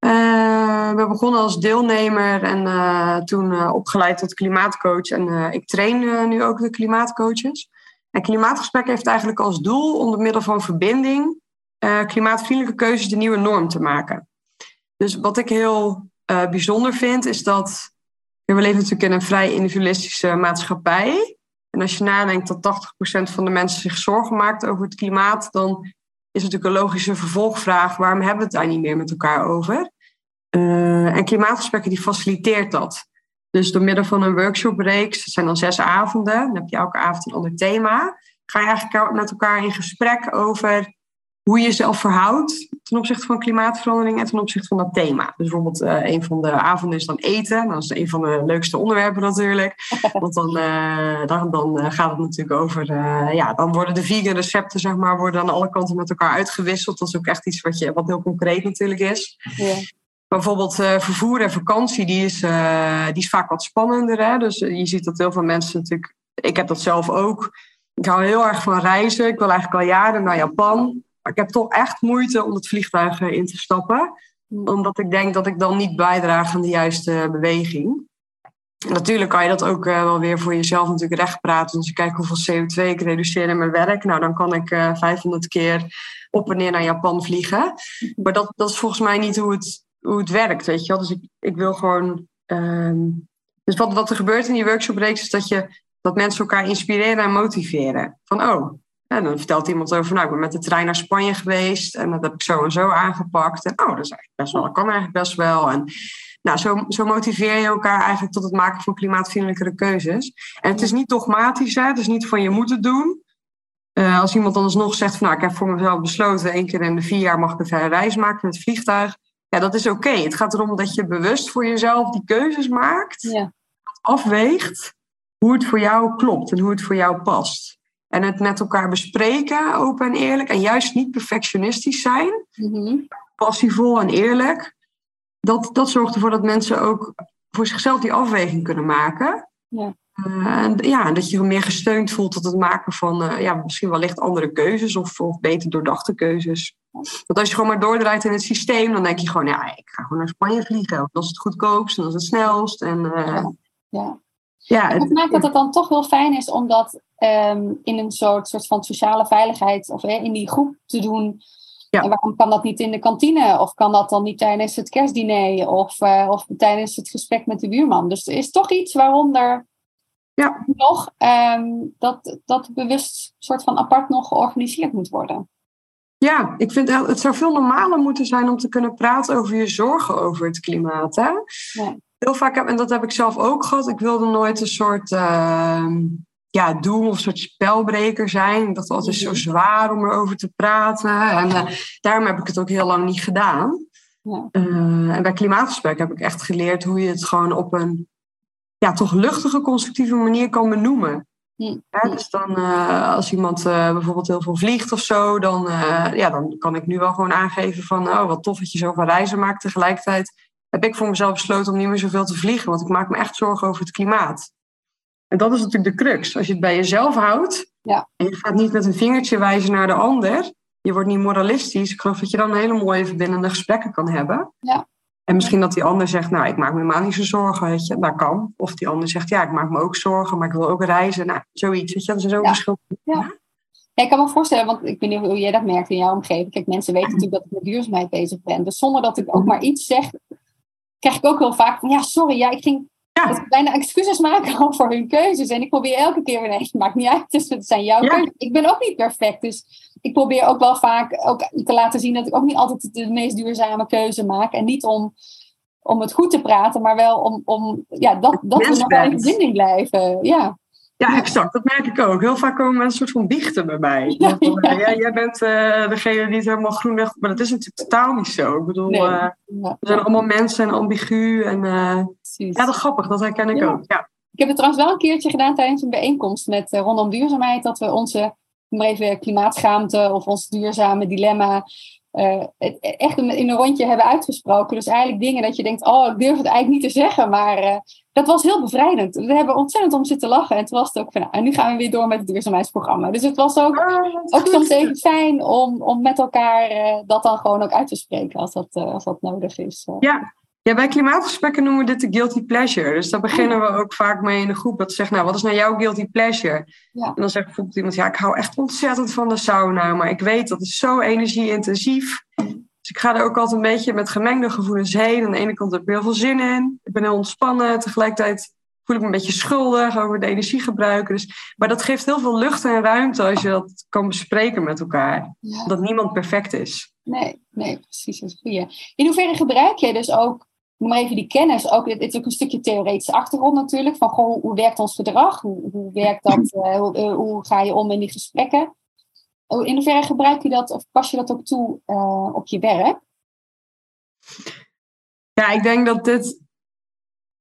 Uh, we begonnen als deelnemer en uh, toen opgeleid tot klimaatcoach. En ik train nu ook de klimaatcoaches. En Klimaatgesprekken heeft eigenlijk als doel om door middel van verbinding klimaatvriendelijke keuzes de nieuwe norm te maken. Dus wat ik heel bijzonder vind, is dat we leven natuurlijk in een vrij individualistische maatschappij. En als je nadenkt dat 80% van de mensen zich zorgen maakt over het klimaat, dan is natuurlijk een logische vervolgvraag: waarom hebben we het daar niet meer met elkaar over? Uh, en klimaatgesprekken die faciliteert dat. Dus door middel van een workshopreeks, dat zijn dan zes avonden, dan heb je elke avond een ander thema, ga je eigenlijk met elkaar in gesprek over hoe je jezelf verhoudt ten opzichte van klimaatverandering en ten opzichte van dat thema. Dus bijvoorbeeld uh, een van de avonden is dan eten. Dat is een van de leukste onderwerpen natuurlijk. Want dan, uh, dan, dan gaat het natuurlijk over... Uh, ja, dan worden de vegan recepten zeg maar, worden aan alle kanten met elkaar uitgewisseld. Dat is ook echt iets wat, je, wat heel concreet natuurlijk is. Ja. Bijvoorbeeld vervoer en vakantie, die is, die is vaak wat spannender. Hè? Dus je ziet dat heel veel mensen natuurlijk... Ik heb dat zelf ook. Ik hou heel erg van reizen. Ik wil eigenlijk al jaren naar Japan. Maar ik heb toch echt moeite om het vliegtuig in te stappen. Omdat ik denk dat ik dan niet bijdraag aan de juiste beweging. En natuurlijk kan je dat ook uh, wel weer voor jezelf natuurlijk rechtpraten. Dus je kijkt hoeveel CO2 ik reduceer in mijn werk. Nou, dan kan ik uh, 500 keer op en neer naar Japan vliegen. Maar dat, dat is volgens mij niet hoe het, hoe het werkt, weet je wel. Dus ik, ik wil gewoon... Um... Dus wat, wat er gebeurt in die workshopreeks is dat, je, dat mensen elkaar inspireren en motiveren. Van, oh, en dan vertelt iemand over, nou, ik ben met de trein naar Spanje geweest en dat heb ik zo en zo aangepakt. En oh, dat is eigenlijk best wel, dat kan eigenlijk best wel. En nou, zo, zo motiveer je elkaar eigenlijk tot het maken van klimaatvriendelijkere keuzes. En het is niet dogmatisch, hè? het is niet van je moet het doen. Uh, als iemand anders nog zegt van, nou, ik heb voor mezelf besloten, één keer in de vier jaar mag ik een verre reis maken met het vliegtuig. Ja, dat is oké. Okay. Het gaat erom dat je bewust voor jezelf die keuzes maakt, ja. afweegt hoe het voor jou klopt en hoe het voor jou past. En het met elkaar bespreken, open en eerlijk. En juist niet perfectionistisch zijn. Mm-hmm. Passievol en eerlijk. Dat, dat zorgt ervoor dat mensen ook voor zichzelf die afweging kunnen maken. Ja. Uh, en, ja, dat je meer gesteund voelt tot het maken van uh, ja, misschien wellicht andere keuzes of, of beter doordachte keuzes. Want als je gewoon maar doordraait in het systeem, dan denk je gewoon, ja, ik ga gewoon naar Spanje vliegen. Dat is het goedkoopst en dat is het snelst. En, uh, ja. ja. Ja, het, het maakt dat het dan toch heel fijn is om dat um, in een soort, soort van sociale veiligheid of eh, in die groep te doen. Ja. En waarom kan dat niet in de kantine? Of kan dat dan niet tijdens het kerstdiner? Of, uh, of tijdens het gesprek met de buurman? Dus er is toch iets waaronder ja. nog um, dat, dat bewust soort van apart nog georganiseerd moet worden. Ja, ik vind het zou veel normaler moeten zijn om te kunnen praten over je zorgen over het klimaat. Hè? Ja heel vaak heb, en dat heb ik zelf ook gehad, ik wilde nooit een soort uh, ja, doen of een soort spelbreker zijn. Ik dacht, het is zo zwaar om erover te praten. En uh, daarom heb ik het ook heel lang niet gedaan. Ja. Uh, en bij klimaatgesprek heb ik echt geleerd hoe je het gewoon op een ja, toch luchtige, constructieve manier kan benoemen. Ja, dus dan uh, als iemand bijvoorbeeld heel veel vliegt of zo, dan, ja, dan kan ik nu wel gewoon aangeven van oh, wat tof dat je zoveel reizen maakt. Tegelijkertijd heb ik voor mezelf besloten om niet meer zoveel te vliegen, want ik maak me echt zorgen over het klimaat. En dat is natuurlijk de crux. Als je het bij jezelf houdt ja. en je gaat niet met een vingertje wijzen naar de ander, je wordt niet moralistisch. Ik geloof dat je dan hele mooie verbindende gesprekken kan hebben. Ja. En misschien dat die ander zegt, nou, ik maak me helemaal niet zo zorgen, weet je. Dat kan. Of die ander zegt, ja, ik maak me ook zorgen, maar ik wil ook reizen. Nou, zoiets, weet je. Dat is zo'n ja. Ja. Ja, ik kan me voorstellen, want ik weet niet hoe jij dat merkt in jouw omgeving. Kijk, mensen weten natuurlijk dat ik met duurzaamheid bezig ben. Dus zonder dat ik ook maar iets zeg, krijg ik ook heel vaak van, ja, sorry, ja, ik ging ja. Dat bijna excuses maken voor hun keuzes. En ik probeer elke keer weer, nee, het maakt niet uit, dus het zijn jouw keuzes. Ik ben ook niet perfect, dus ik probeer ook wel vaak ook te laten zien dat ik ook niet altijd de meest duurzame keuze maak. En niet om, om het goed te praten, maar wel om, om ja, dat, dat we nog in verbinding blijven. Ja. Ja, exact. Dat merk ik ook. Heel vaak komen mensen een soort van biechten bij mij. Ja, ja. jij bent uh, degene die het helemaal groen legt. Maar dat is natuurlijk totaal niet zo. Ik bedoel, nee. uh, we zijn allemaal mensen en ambigu. En uh, ja, dat is grappig. Dat herken ik ook. Ja. Ik heb het trouwens wel een keertje gedaan tijdens een bijeenkomst met rondom duurzaamheid. Dat we onze, maar even klimaatschaamte of ons duurzame dilemma uh, echt in een rondje hebben uitgesproken. Dus eigenlijk dingen dat je denkt, oh, ik durf het eigenlijk niet te zeggen. Maar uh, dat was heel bevrijdend. We hebben ontzettend om zitten lachen. En toen was het ook van, nou, en nu gaan we weer door met het duurzaamheidsprogramma. Dus het was ook, oh, ook soms even fijn om, om met elkaar uh, dat dan gewoon ook uit te spreken als dat, als dat nodig is. Ja, ja, bij klimaatgesprekken noemen we dit de guilty pleasure. Dus daar beginnen we ook vaak mee in de groep. Dat zegt, nou, wat is nou jouw guilty pleasure? Ja. En dan zegt bijvoorbeeld iemand, ja, ik hou echt ontzettend van de sauna. Maar ik weet, dat is zo energie-intensief. Dus ik ga er ook altijd een beetje met gemengde gevoelens heen. Aan de ene kant heb ik heel veel zin in. Ik ben heel ontspannen. Tegelijkertijd voel ik me een beetje schuldig over de energiegebruik. Dus, maar dat geeft heel veel lucht en ruimte als je dat kan bespreken met elkaar. Dat niemand perfect is. Nee, nee, precies. Dat is goed. In hoeverre gebruik jij dus ook noem maar even die kennis. Ook, het is ook een stukje theoretische achtergrond natuurlijk. Van goh, hoe werkt ons gedrag? Hoe, hoe werkt dat? Uh, hoe, uh, hoe, ga je om in die gesprekken? In hoeverre gebruik je dat of pas je dat ook toe uh, op je werk? Ja, ik denk dat dit.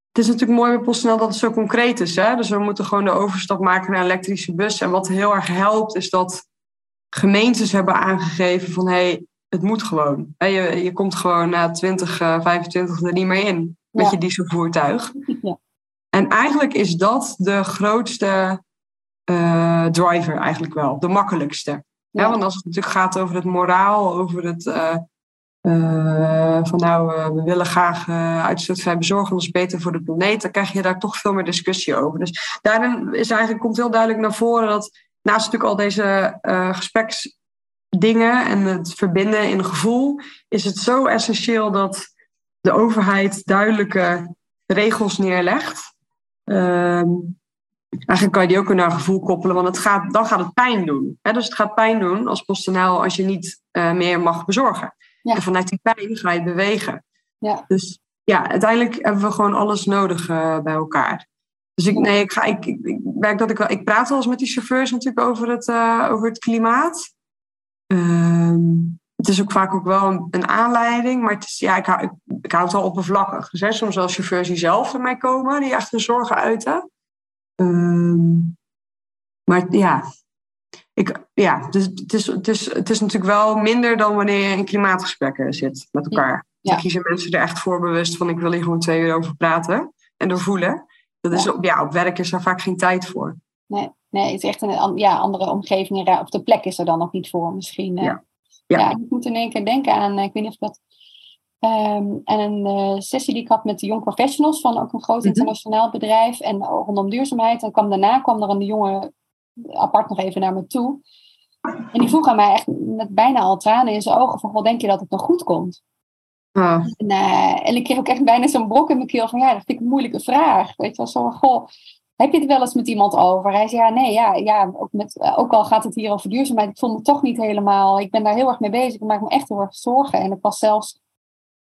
Het is natuurlijk mooi bij PostNL dat het zo concreet is. Hè? Dus we moeten gewoon de overstap maken naar elektrische bus. En wat heel erg helpt, is dat gemeentes hebben aangegeven van hé, hey, het moet gewoon. Je, je komt gewoon na 20, 25 er niet meer in met je dieselvoertuig. Ja. En eigenlijk is dat de grootste uh, driver eigenlijk wel, de makkelijkste. Ja. want als het natuurlijk gaat over het moraal, over het uh, uh, van nou, we willen graag uitstootvrij bezorgen, is beter voor de planeet, dan krijg je daar toch veel meer discussie over. Dus daarin is eigenlijk, komt heel duidelijk naar voren dat naast natuurlijk al deze gespreks dingen en het verbinden in gevoel, is het zo essentieel dat de overheid duidelijke regels neerlegt. Uh, eigenlijk kan je die ook naar gevoel koppelen, want het gaat, dan gaat het pijn doen. Hè? Dus het gaat pijn doen als PostNL als je niet uh, meer mag bezorgen. En vanuit die pijn ga je bewegen. Ja. Dus ja, uiteindelijk hebben we gewoon alles nodig uh, bij elkaar. Dus ik, nee, ik, ga, ik, ik, ik, merk dat ik wel. Ik praat wel eens met die chauffeurs natuurlijk over het, uh, over het klimaat. Um, het is ook vaak ook wel een, aanleiding, maar het is, ja, ik, hou, ik, ik hou het wel oppervlakkig. Dus hè, soms wel chauffeurs die zelf mij komen, die echt hun zorgen uiten. Um, maar ja, ik, ja dus het, is, het, is, het is natuurlijk wel minder dan wanneer je in klimaatgesprekken zit met elkaar. Ja. Dan kiezen mensen er echt voor bewust van ik wil hier gewoon twee uur over praten en doorvoelen. Dat is, op, ja, op werk is er vaak geen tijd voor. Nee. Nee, het is echt een ja, andere omgeving. Of de plek is er dan nog niet voor misschien. Eh. Ja. Ja. ik moet in één keer denken aan, eh, ik weet niet of dat... Um, en een uh, sessie die ik had met de Young Professionals van ook een groot mhm. internationaal bedrijf. En rondom duurzaamheid. En kwam, daarna kwam er een jongen apart nog even naar me toe. En die vroeg aan mij echt met bijna al tranen in zijn ogen van, wat denk je dat het nog goed komt? En, uh, en ik kreeg ook echt bijna zo'n brok in mijn keel van, ja, dat vind ik een moeilijke vraag. Weet je wel, zo van, goh, heb je het wel eens met iemand over? Hij zei, ja, nee, ja, ja ook, met, eh, ook al gaat het hier over duurzaamheid, ik voel me toch niet helemaal. Ik ben daar heel erg mee bezig. Ik maak me echt heel erg zorgen. En ik was zelfs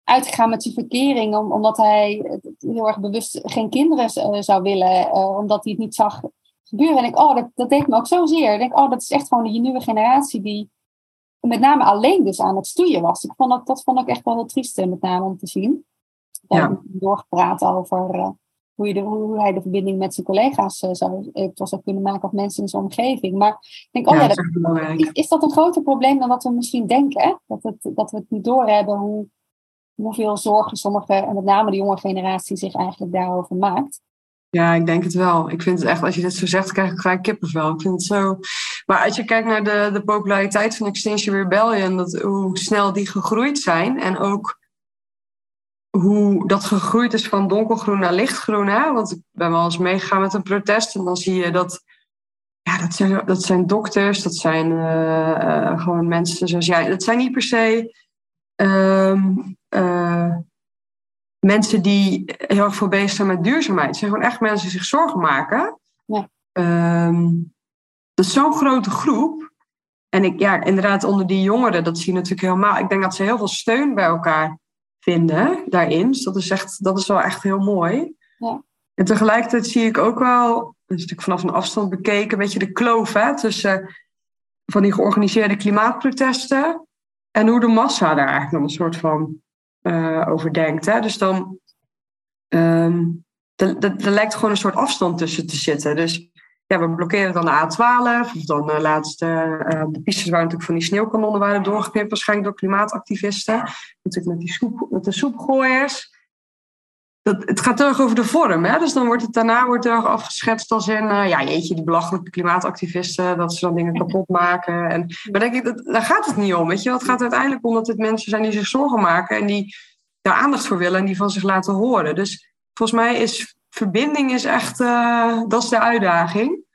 uitgegaan met zijn verkering, omdat hij heel erg bewust geen kinderen uh, zou willen, uh, omdat hij het niet zag gebeuren. En ik, oh, dat, dat deed me ook zozeer. Ik denk, oh, dat is echt gewoon die nieuwe generatie die met name alleen dus aan het stoeien was. Ik vond dat, dat vond ik echt wel heel triest, met name om te zien. Ja. doorgepraat over uh, hoe, je de, hoe hij de verbinding met zijn collega's uh, zou, eventueel zou kunnen maken of mensen in zijn omgeving. Maar ik denk, oh ja, dat, is, is, dat een groter probleem dan wat we misschien denken? Dat, het, dat we het niet doorhebben hoe, hoeveel zorgen sommige, en met name de jonge generatie, zich eigenlijk daarover maakt. Ja, ik denk het wel. Ik vind het echt, als je dit zo zegt, krijg ik gelijk kippenvel. Ik vind het zo. Maar als je kijkt naar de, de populariteit van Extinction Rebellion, dat, hoe snel die gegroeid zijn en ook hoe dat gegroeid is van donkergroen naar lichtgroen. Hè? Want ik ben wel eens meegegaan met een protest en dan zie je dat. Ja, dat zijn, dat zijn dokters, dat zijn uh, gewoon mensen zoals jij. Dat zijn niet per se. Ehm, uh, mensen die heel erg veel bezig zijn met duurzaamheid. Het zijn gewoon echt mensen die zich zorgen maken. Ja. Um, dat is zo'n grote groep. En ik, ja, inderdaad, onder die jongeren, dat zie je natuurlijk helemaal. Ik denk dat ze heel veel steun bij elkaar vinden daarin. Dus dat is, echt, dat is wel echt heel mooi. Ja. En tegelijkertijd zie ik ook wel, dat is natuurlijk vanaf een afstand bekeken, een beetje de kloof hè, tussen van die georganiseerde klimaatprotesten en hoe de massa daar eigenlijk dan een soort van uh, over denkt. Hè? Dus dan um, er lijkt gewoon een soort afstand tussen te zitten. Dus ja, we blokkeren dan de A12. Of dan uh, laatst uh, de pistes waar natuurlijk van die sneeuwkanonnen waren doorgeknipt, waarschijnlijk door klimaatactivisten. Natuurlijk met, die soep, met de soepgooiers. Dat, het gaat terug over de vorm. Hè? Dus dan wordt het daarna wordt er afgeschetst als in... Uh, ja, jeetje, die belachelijke klimaatactivisten... dat ze dan dingen kapot maken. En, maar denk ik, dat, daar gaat het niet om. Weet je? Het gaat uiteindelijk om dat het mensen zijn die zich zorgen maken... en die daar aandacht voor willen en die van zich laten horen. Dus volgens mij is verbinding is echt... Uh, dat is de uitdaging.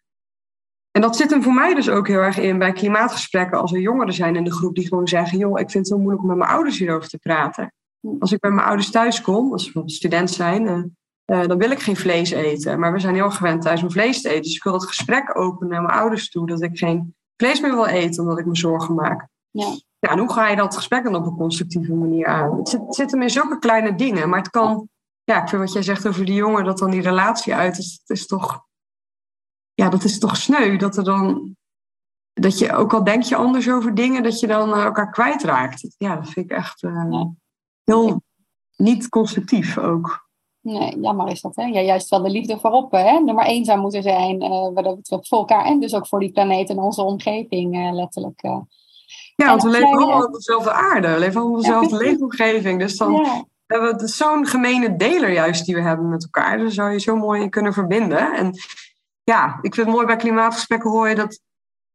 En dat zit hem voor mij dus ook heel erg in bij klimaatgesprekken... als er jongeren zijn in de groep die gewoon zeggen... joh, ik vind het zo moeilijk om met mijn ouders hierover te praten als ik bij mijn ouders thuis kom, als we bijvoorbeeld student zijn, uh, dan wil ik geen vlees eten. Maar we zijn heel gewend thuis om vlees te eten. Dus ik wil het gesprek openen naar mijn ouders toe dat ik geen vlees meer wil eten omdat ik me zorgen maak. Ja. ja en hoe ga je dat gesprek dan op een constructieve manier aan? Het zit, het zit hem in zulke kleine dingen, maar het kan, ja, ik vind wat jij zegt over die jongen, dat dan die relatie uit is, het is toch, ja, dat is toch sneu dat er dan dat je, ook al denk je anders over dingen, dat je dan elkaar kwijtraakt. Ja, dat vind ik echt heel niet constructief ook. Nee, jammer is dat. Hè? Ja, juist wel de liefde voorop. Hè? Nummer één zou moeten zijn uh, wat dat betreft voor elkaar en dus ook voor die planeet en onze omgeving uh, letterlijk. Ja, want we leven allemaal op dezelfde aarde. We leven allemaal op dezelfde leefomgeving. Dus dan ja. Hebben we zo'n gemene deler juist die we hebben met elkaar. Daar zou je zo mooi kunnen verbinden. En ja, ik vind het mooi bij klimaatgesprekken hoor je dat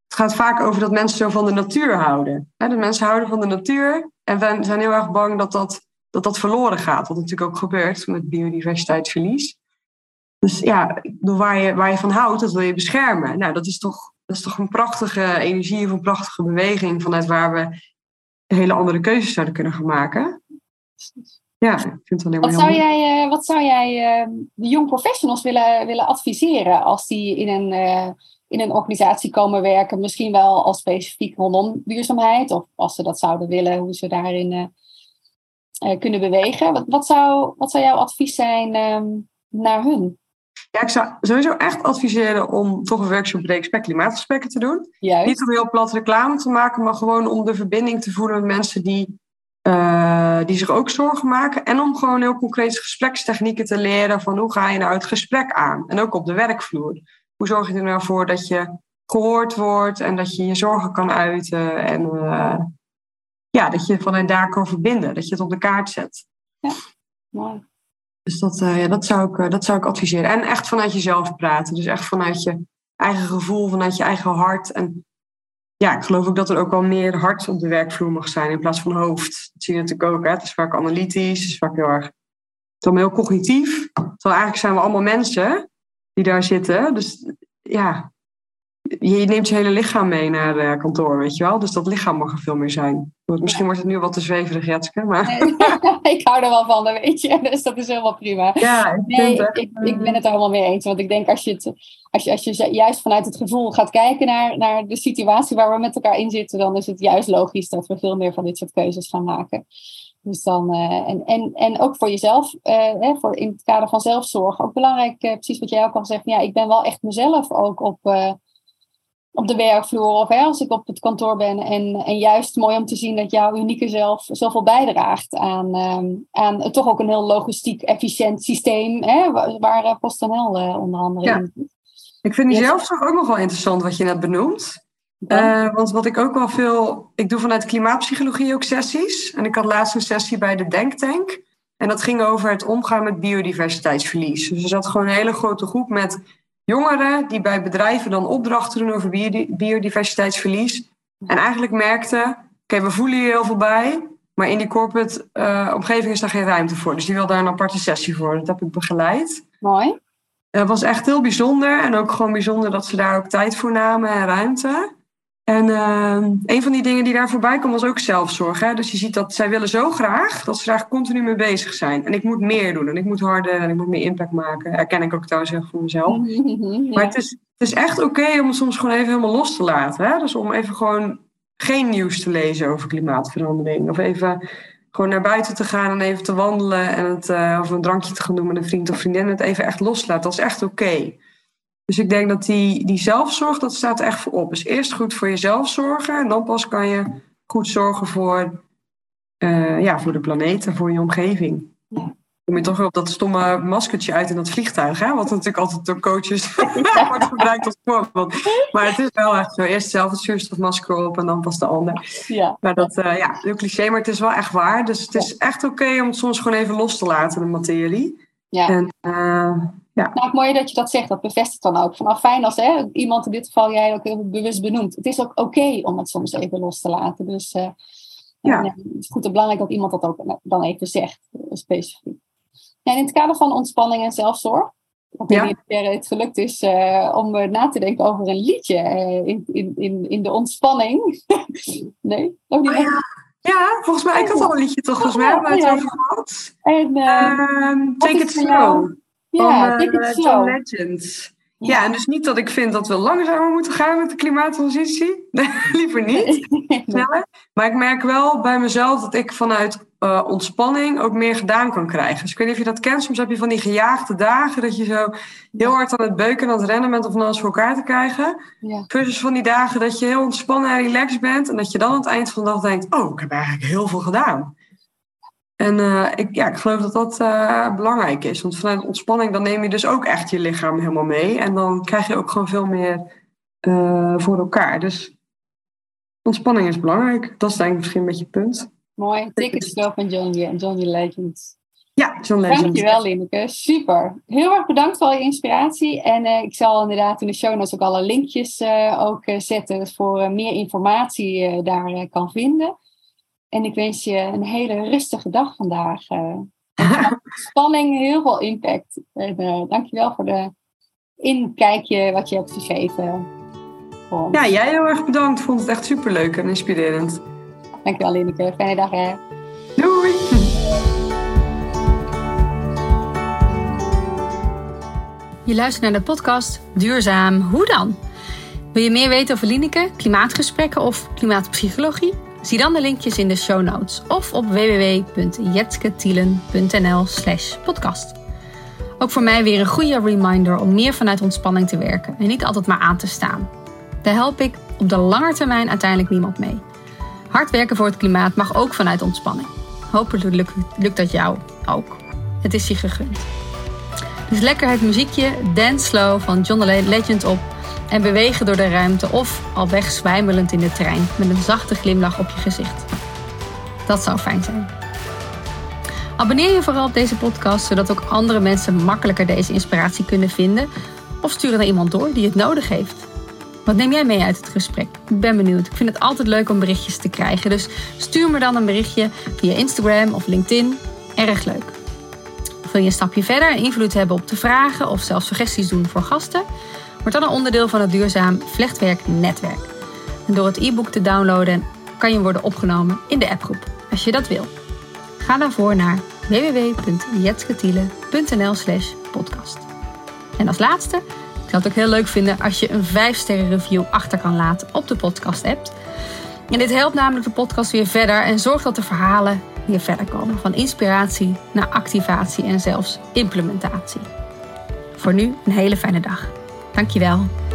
het gaat vaak over dat mensen zo van de natuur houden. De mensen houden van de natuur en we zijn heel erg bang dat dat, dat, dat verloren gaat. Wat natuurlijk ook gebeurt met biodiversiteitsverlies. Dus ja, waar je, waar je van houdt, dat wil je beschermen. Nou, dat is toch, dat is toch een prachtige energie of een prachtige beweging vanuit waar we hele andere keuzes zouden kunnen gaan maken. Ja, ik vind het wel heel wat zou jij, uh, Wat zou jij uh, de jong professionals willen, willen adviseren als die in een uh, in een organisatie komen werken, misschien wel als specifiek rondom duurzaamheid, of als ze dat zouden willen, hoe ze daarin uh, uh, kunnen bewegen. Wat, wat, zou, wat zou jouw advies zijn um, naar hun? Ja, ik zou sowieso echt adviseren om toch een workshop bij klimaatgesprekken te doen. Juist. Niet om heel plat reclame te maken, maar gewoon om de verbinding te voelen met mensen die, uh, die zich ook zorgen maken. En om gewoon heel concreet gesprekstechnieken te leren van hoe ga je nou het gesprek aan. En ook op de werkvloer hoe zorg je er nou voor dat je gehoord wordt en dat je je zorgen kan uiten en uh, ja, dat je vanuit daar kan verbinden, dat je het op de kaart zet. Ja, mooi. Dus dat, uh, ja, dat, zou ik, dat zou ik adviseren. En echt vanuit jezelf praten. Dus echt vanuit je eigen gevoel, vanuit je eigen hart. En ja, ik geloof ook dat er ook wel meer hart op de werkvloer mag zijn in plaats van hoofd. Dat zie je natuurlijk ook. Hè? Het is vaak analytisch, het is vaak heel erg allemaal heel cognitief. Terwijl eigenlijk zijn we allemaal mensen die daar zitten. Dus ja, je neemt je hele lichaam mee naar uh, kantoor, weet je wel. Dus dat lichaam mag er veel meer zijn. Misschien wordt het nu wat te zweverig, Jetske. Maar... ik hou er wel van, dat weet je. Dus dat is helemaal prima. Ja, ik, nee, ik, ik, ben het er helemaal mee eens. Want ik denk als je, het, als je, als je juist vanuit het gevoel gaat kijken naar, naar de situatie waar we met elkaar in zitten, dan is het juist logisch dat we veel meer van dit soort keuzes gaan maken. Dus dan, uh, en, en, en ook voor jezelf, uh, hè, voor in het kader van zelfzorg, ook belangrijk, uh, precies wat jij ook al zegt, ja, ik ben wel echt mezelf ook op, op de werkvloer of hè, als ik op het kantoor ben. En, en juist mooi om te zien dat jouw unieke zelf zoveel bijdraagt aan, um, aan toch ook een heel logistiek efficiënt systeem, hè, waar PostNL onder andere ja. in Ik vind die zelfzorg ook nog wel interessant wat je net benoemt. Uh, want wat ik ook wel veel. Ik doe vanuit klimaatpsychologie ook sessies. En ik had laatst een sessie bij de Denktank. En dat ging over het omgaan met biodiversiteitsverlies. Dus er zat gewoon een hele grote groep met jongeren die bij bedrijven dan opdrachten doen over biodiversiteitsverlies. En eigenlijk merkten: oké, we voelen hier heel veel bij. Maar in die corporate uh, omgeving is daar geen ruimte voor. Dus die wil daar een aparte sessie voor. Dat heb ik begeleid. Mooi. Het was echt heel bijzonder. En ook gewoon bijzonder dat ze daar ook tijd voor namen en ruimte. En uh, een van die dingen die daar voorbij kwam was ook zelfzorg. Hè? Dus je ziet dat zij willen zo graag dat ze daar continu mee bezig zijn. En ik moet meer doen en ik moet harder en ik moet meer impact maken. Herken ik ook trouwens heel voor mezelf. Maar het is, het is echt oké om het soms gewoon even helemaal los te laten. Hè? Dus om even gewoon geen nieuws te lezen over klimaatverandering. Of even gewoon naar buiten te gaan en even te wandelen. En het, uh, of een drankje te gaan doen met een vriend of vriendin. Het even echt loslaten. Dat is echt oké. Dus ik denk dat die, die zelfzorg, dat staat echt voor op. Dus eerst goed voor jezelf zorgen en dan pas kan je goed zorgen voor, uh, ja, voor de planeet en voor je omgeving. Ja. Kom je toch weer op dat stomme maskertje uit in dat vliegtuig, hè? wat natuurlijk altijd door coaches wordt gebruikt als voorbeeld. Maar het is wel echt zo. Eerst zelf het zuurstofmasker op en dan pas de ander. Ja. Maar dat, uh, ja, heel cliché, maar het is wel echt waar. Dus het is echt oké om het soms gewoon even los te laten, de materie. Ja. En, uh, ja. Nou, het mooie dat je dat zegt, dat bevestigt dan ook. Vanaf fijn als hè, iemand in dit geval jij ook heel bewust benoemt. Het is ook oké om het soms even los te laten. Dus uh, ja. het is goed en belangrijk dat iemand dat ook dan even zegt, specifiek. Ja, in het kader van ontspanning en zelfzorg, niet of het gelukt is uh, om na te denken over een liedje in, in, in, in de ontspanning. nee, nog niet. Oh, ja. Ja, volgens mij, ik had al een liedje toch, volgens mij, hebben we het over gehad. En, uh, take it slow. Ja, van, uh, John Legend. Ja. en dus niet dat ik vind dat we langzamer moeten gaan met de klimaattransitie. liever niet. Maar ik merk wel bij mezelf dat ik vanuit uh, ontspanning ook meer gedaan kan krijgen. Dus ik weet niet of je dat kent. Soms heb je van die gejaagde dagen dat je zo heel hard aan het beuken en aan het rennen bent om alles voor elkaar te krijgen. Ja. Versus van die dagen dat je heel ontspannen en relaxed bent en dat je dan aan het eind van de dag denkt: Oh, ik heb eigenlijk heel veel gedaan. En uh, ik, ja, ik geloof dat dat uh, belangrijk is. Want vanuit ontspanning dan neem je dus ook echt je lichaam helemaal mee. En dan krijg je ook gewoon veel meer uh, voor elkaar. Dus ontspanning is belangrijk. Dat is denk ik misschien een beetje het punt. Mooi. Ticket van Johnny, Johnny Legend. Ja, John Legend. Dankjewel, Lineke. Super. Heel erg bedankt voor al je inspiratie. En ik zal inderdaad in de show notes ook alle linkjes ook zetten voor meer informatie daar kan vinden. En ik wens je een hele rustige dag vandaag. Uh, spanning, heel veel impact. En, uh, dankjewel voor de inkijkje wat je hebt gegeven. Ja, jij heel erg bedankt. Vond het echt superleuk en inspirerend. Dankjewel, Lineke. Fijne dag, hè. Doei! Je luistert naar de podcast Duurzaam Hoe dan? Wil je meer weten over Lineke, klimaatgesprekken of klimaatpsychologie? Zie dan de linkjes in de show notes of op www.jetsketielen.nl slash podcast. Ook voor mij weer een goede reminder om meer vanuit ontspanning te werken en niet altijd maar aan te staan. Daar help ik op de lange termijn uiteindelijk niemand mee. Hard werken voor het klimaat mag ook vanuit ontspanning. Hopelijk lukt, dat jou ook. Het is je gegund. Dus lekker het muziekje Dance Slow van John Legend op en bewegen door de ruimte of al weg zwijmelend in de trein met een zachte glimlach op je gezicht. Dat zou fijn zijn. Abonneer je vooral op deze podcast zodat ook andere mensen makkelijker deze inspiratie kunnen vinden of stuur naar iemand door die het nodig heeft. Wat neem jij mee uit het gesprek? Ik ben benieuwd. Ik vind het altijd leuk om berichtjes te krijgen. Dus stuur me dan een berichtje via Instagram of LinkedIn. Erg leuk. Wil je een stapje verder en invloed hebben op de vragen of zelfs suggesties doen voor gasten? Wordt dan een onderdeel van het duurzaam vlechtwerknetwerk. En door het e-book te downloaden kan je worden opgenomen in de appgroep, als je dat wil. Ga daarvoor naar www.jetsketiele.nl slash podcast. En als laatste, ik zou het ook heel leuk vinden als je een 5-sterren review achter kan laten op de podcast app. En dit helpt namelijk de podcast weer verder en zorgt dat de verhalen weer verder komen. Van inspiratie naar activatie en zelfs implementatie. Voor nu een hele fijne dag. Dankjewel.